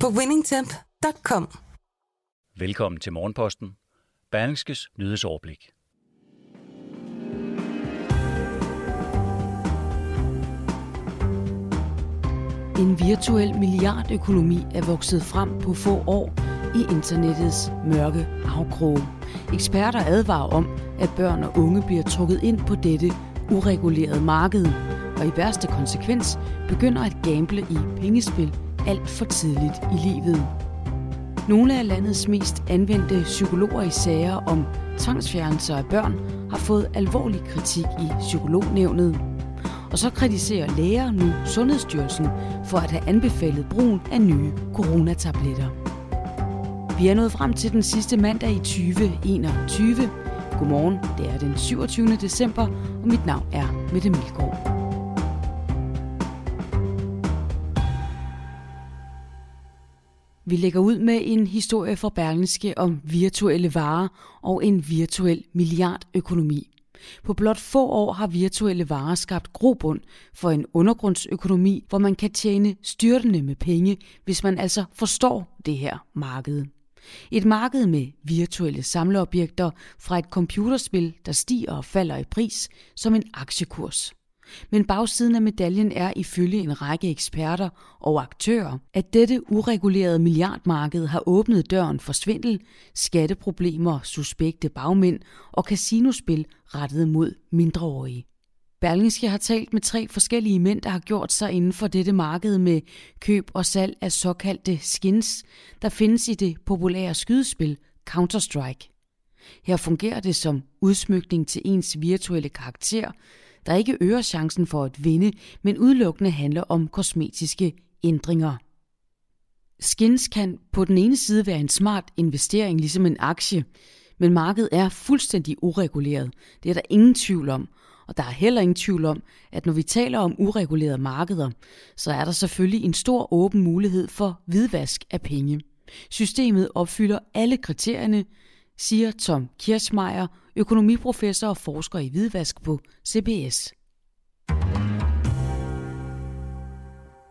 på winningtemp.com. Velkommen til Morgenposten. Berlingskes nyhedsoverblik. En virtuel milliardøkonomi er vokset frem på få år i internettets mørke afkroge. Eksperter advarer om, at børn og unge bliver trukket ind på dette uregulerede marked, og i værste konsekvens begynder at gamble i pengespil alt for tidligt i livet. Nogle af landets mest anvendte psykologer i sager om tvangsfjernelser af børn har fået alvorlig kritik i psykolognævnet. Og så kritiserer læger nu Sundhedsstyrelsen for at have anbefalet brugen af nye coronatabletter. Vi er nået frem til den sidste mandag i 2021. Godmorgen, det er den 27. december, og mit navn er Mette Milgaard. Vi lægger ud med en historie fra Berlingske om virtuelle varer og en virtuel milliardøkonomi. På blot få år har virtuelle varer skabt grobund for en undergrundsøkonomi, hvor man kan tjene styrtende med penge, hvis man altså forstår det her marked. Et marked med virtuelle samleobjekter fra et computerspil, der stiger og falder i pris som en aktiekurs. Men bagsiden af medaljen er ifølge en række eksperter og aktører, at dette uregulerede milliardmarked har åbnet døren for svindel, skatteproblemer, suspekte bagmænd og casinospil rettet mod mindreårige. Berlingske har talt med tre forskellige mænd, der har gjort sig inden for dette marked med køb og salg af såkaldte skins, der findes i det populære skydespil Counter-Strike. Her fungerer det som udsmykning til ens virtuelle karakter, der ikke øger chancen for at vinde, men udelukkende handler om kosmetiske ændringer. Skins kan på den ene side være en smart investering, ligesom en aktie, men markedet er fuldstændig ureguleret. Det er der ingen tvivl om. Og der er heller ingen tvivl om, at når vi taler om uregulerede markeder, så er der selvfølgelig en stor åben mulighed for hvidvask af penge. Systemet opfylder alle kriterierne, siger Tom Kirschmeier, økonomiprofessor og forsker i hvidvask på CBS.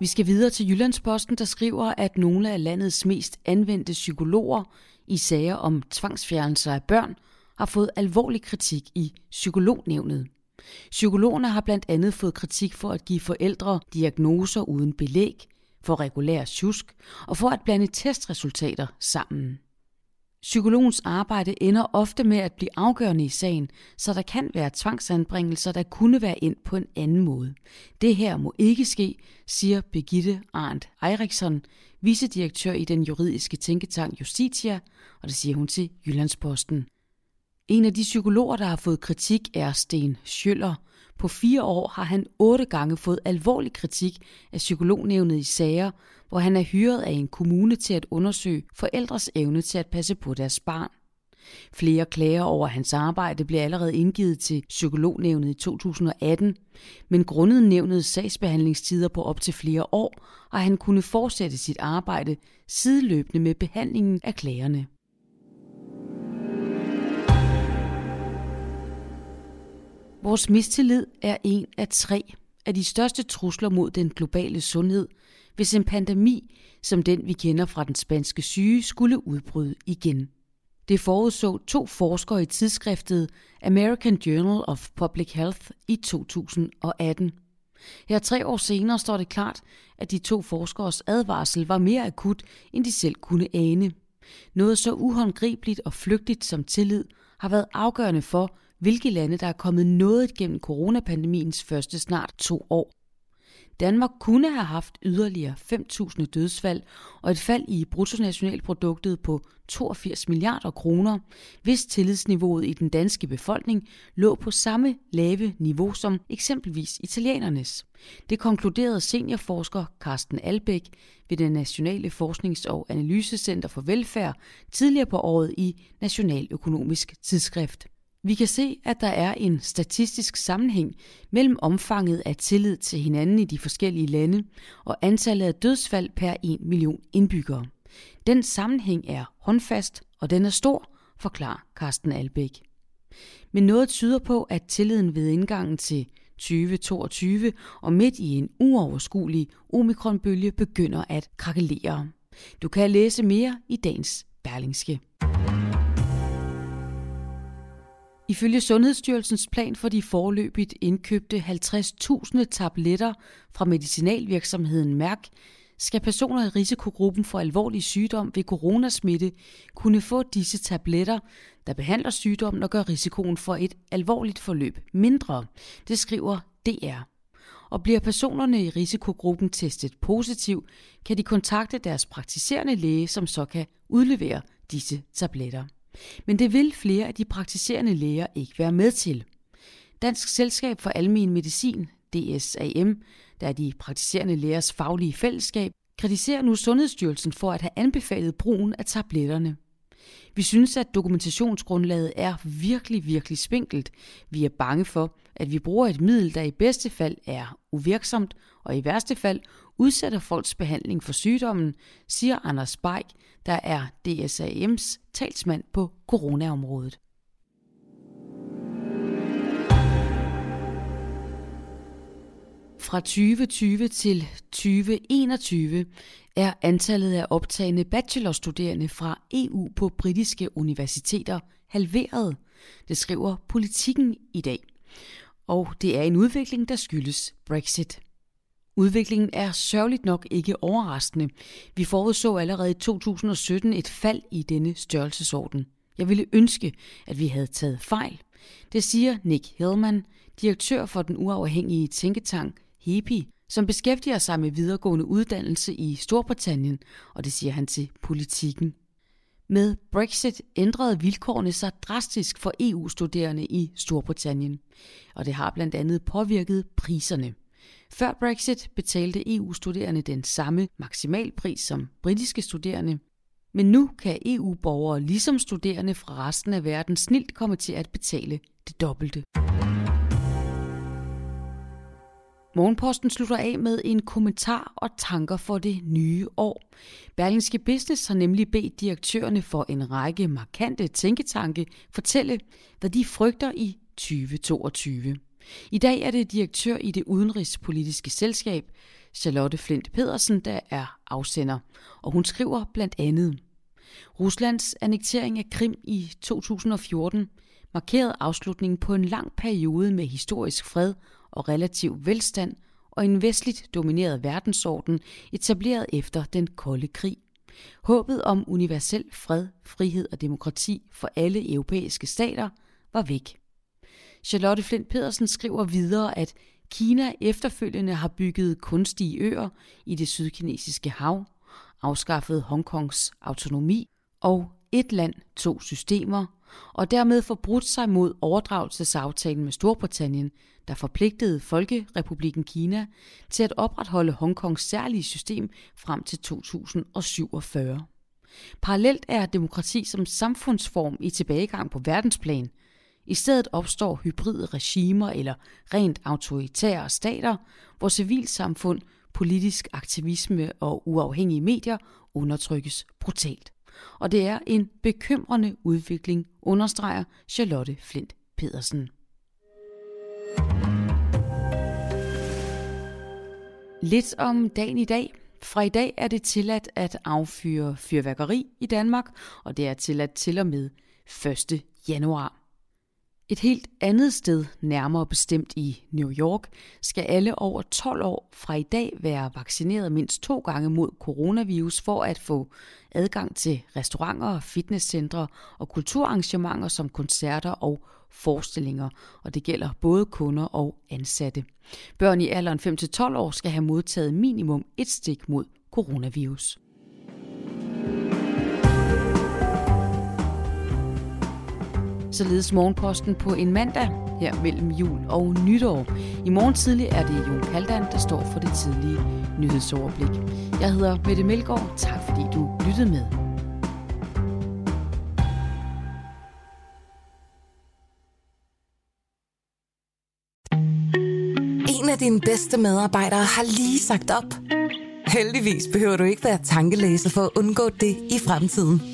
Vi skal videre til Jyllandsposten, der skriver, at nogle af landets mest anvendte psykologer i sager om tvangsfjernelser af børn har fået alvorlig kritik i psykolognævnet. Psykologerne har blandt andet fået kritik for at give forældre diagnoser uden belæg, for regulær tjusk og for at blande testresultater sammen. Psykologens arbejde ender ofte med at blive afgørende i sagen, så der kan være tvangsanbringelser, der kunne være ind på en anden måde. Det her må ikke ske, siger Begitte Arndt Eiriksson, vicedirektør i den juridiske tænketank Justitia, og det siger hun til Jyllandsposten. En af de psykologer, der har fået kritik, er Sten Schøller. På fire år har han otte gange fået alvorlig kritik af psykolognævnet i sager, hvor han er hyret af en kommune til at undersøge forældres evne til at passe på deres barn. Flere klager over hans arbejde blev allerede indgivet til psykolognævnet i 2018, men grundet nævnets sagsbehandlingstider på op til flere år, har han kunne fortsætte sit arbejde sideløbende med behandlingen af klagerne. Vores mistillid er en af tre af de største trusler mod den globale sundhed, hvis en pandemi, som den vi kender fra den spanske syge, skulle udbryde igen. Det forudså to forskere i tidsskriftet American Journal of Public Health i 2018. Her tre år senere står det klart, at de to forskeres advarsel var mere akut, end de selv kunne ane. Noget så uhåndgribeligt og flygtigt som tillid har været afgørende for, hvilke lande der er kommet noget gennem coronapandemiens første snart to år. Danmark kunne have haft yderligere 5.000 dødsfald og et fald i bruttonationalproduktet på 82 milliarder kroner, hvis tillidsniveauet i den danske befolkning lå på samme lave niveau som eksempelvis italienernes. Det konkluderede seniorforsker Carsten Albæk ved det Nationale Forsknings- og Analysecenter for Velfærd tidligere på året i Nationaløkonomisk Tidsskrift. Vi kan se, at der er en statistisk sammenhæng mellem omfanget af tillid til hinanden i de forskellige lande og antallet af dødsfald per 1 million indbyggere. Den sammenhæng er håndfast, og den er stor, forklarer Carsten Albæk. Men noget tyder på, at tilliden ved indgangen til 2022 og midt i en uoverskuelig omikronbølge begynder at krakelere. Du kan læse mere i dagens Berlingske. Ifølge Sundhedsstyrelsens plan for de forløbigt indkøbte 50.000 tabletter fra medicinalvirksomheden Mærk, skal personer i risikogruppen for alvorlig sygdom ved coronasmitte kunne få disse tabletter, der behandler sygdommen og gør risikoen for et alvorligt forløb mindre. Det skriver DR. Og bliver personerne i risikogruppen testet positiv, kan de kontakte deres praktiserende læge, som så kan udlevere disse tabletter. Men det vil flere af de praktiserende læger ikke være med til. Dansk Selskab for Almen Medicin, DSAM, der er de praktiserende lægers faglige fællesskab, kritiserer nu Sundhedsstyrelsen for at have anbefalet brugen af tabletterne. Vi synes, at dokumentationsgrundlaget er virkelig, virkelig spinkelt. Vi er bange for, at vi bruger et middel, der i bedste fald er uvirksomt, og i værste fald udsætter folks behandling for sygdommen, siger Anders Beik, der er DSAM's talsmand på coronaområdet. Fra 2020 til 2021 er antallet af optagende bachelorstuderende fra EU på britiske universiteter halveret. Det skriver politikken i dag. Og det er en udvikling, der skyldes Brexit. Udviklingen er sørgeligt nok ikke overraskende. Vi forudså allerede i 2017 et fald i denne størrelsesorden. Jeg ville ønske, at vi havde taget fejl. Det siger Nick Hillman, direktør for den uafhængige tænketank HEPI, som beskæftiger sig med videregående uddannelse i Storbritannien, og det siger han til politikken. Med Brexit ændrede vilkårene sig drastisk for EU-studerende i Storbritannien, og det har blandt andet påvirket priserne. Før Brexit betalte EU-studerende den samme maksimalpris som britiske studerende, men nu kan EU-borgere ligesom studerende fra resten af verden snilt komme til at betale det dobbelte. Morgenposten slutter af med en kommentar og tanker for det nye år. Berlingske Business har nemlig bedt direktørerne for en række markante tænketanke fortælle, hvad de frygter i 2022. I dag er det direktør i det udenrigspolitiske selskab, Charlotte Flint Pedersen, der er afsender, og hun skriver blandt andet Ruslands annektering af Krim i 2014 markerede afslutningen på en lang periode med historisk fred og relativ velstand og en vestligt domineret verdensorden etableret efter den kolde krig. Håbet om universel fred, frihed og demokrati for alle europæiske stater var væk. Charlotte Flint Pedersen skriver videre, at Kina efterfølgende har bygget kunstige øer i det sydkinesiske hav, afskaffet Hongkongs autonomi og et land, to systemer, og dermed forbrudt sig mod overdragelsesaftalen med Storbritannien, der forpligtede Folkerepublikken Kina til at opretholde Hongkongs særlige system frem til 2047. Parallelt er demokrati som samfundsform i tilbagegang på verdensplan. I stedet opstår hybride regimer eller rent autoritære stater, hvor civilsamfund, politisk aktivisme og uafhængige medier undertrykkes brutalt. Og det er en bekymrende udvikling, understreger Charlotte Flint Pedersen. Lidt om dagen i dag. Fra i dag er det tilladt at affyre fyrværkeri i Danmark, og det er tilladt til og med 1. januar. Et helt andet sted, nærmere bestemt i New York, skal alle over 12 år fra i dag være vaccineret mindst to gange mod coronavirus for at få adgang til restauranter, fitnesscentre og kulturarrangementer som koncerter og forestillinger, og det gælder både kunder og ansatte. Børn i alderen 5-12 år skal have modtaget minimum et stik mod coronavirus. Således morgenposten på en mandag her mellem jul og nytår. I morgen tidlig er det Jon Kaldan, der står for det tidlige nyhedsoverblik. Jeg hedder Mette Melgaard. Tak fordi du lyttede med. En af dine bedste medarbejdere har lige sagt op. Heldigvis behøver du ikke være tankelæser for at undgå det i fremtiden.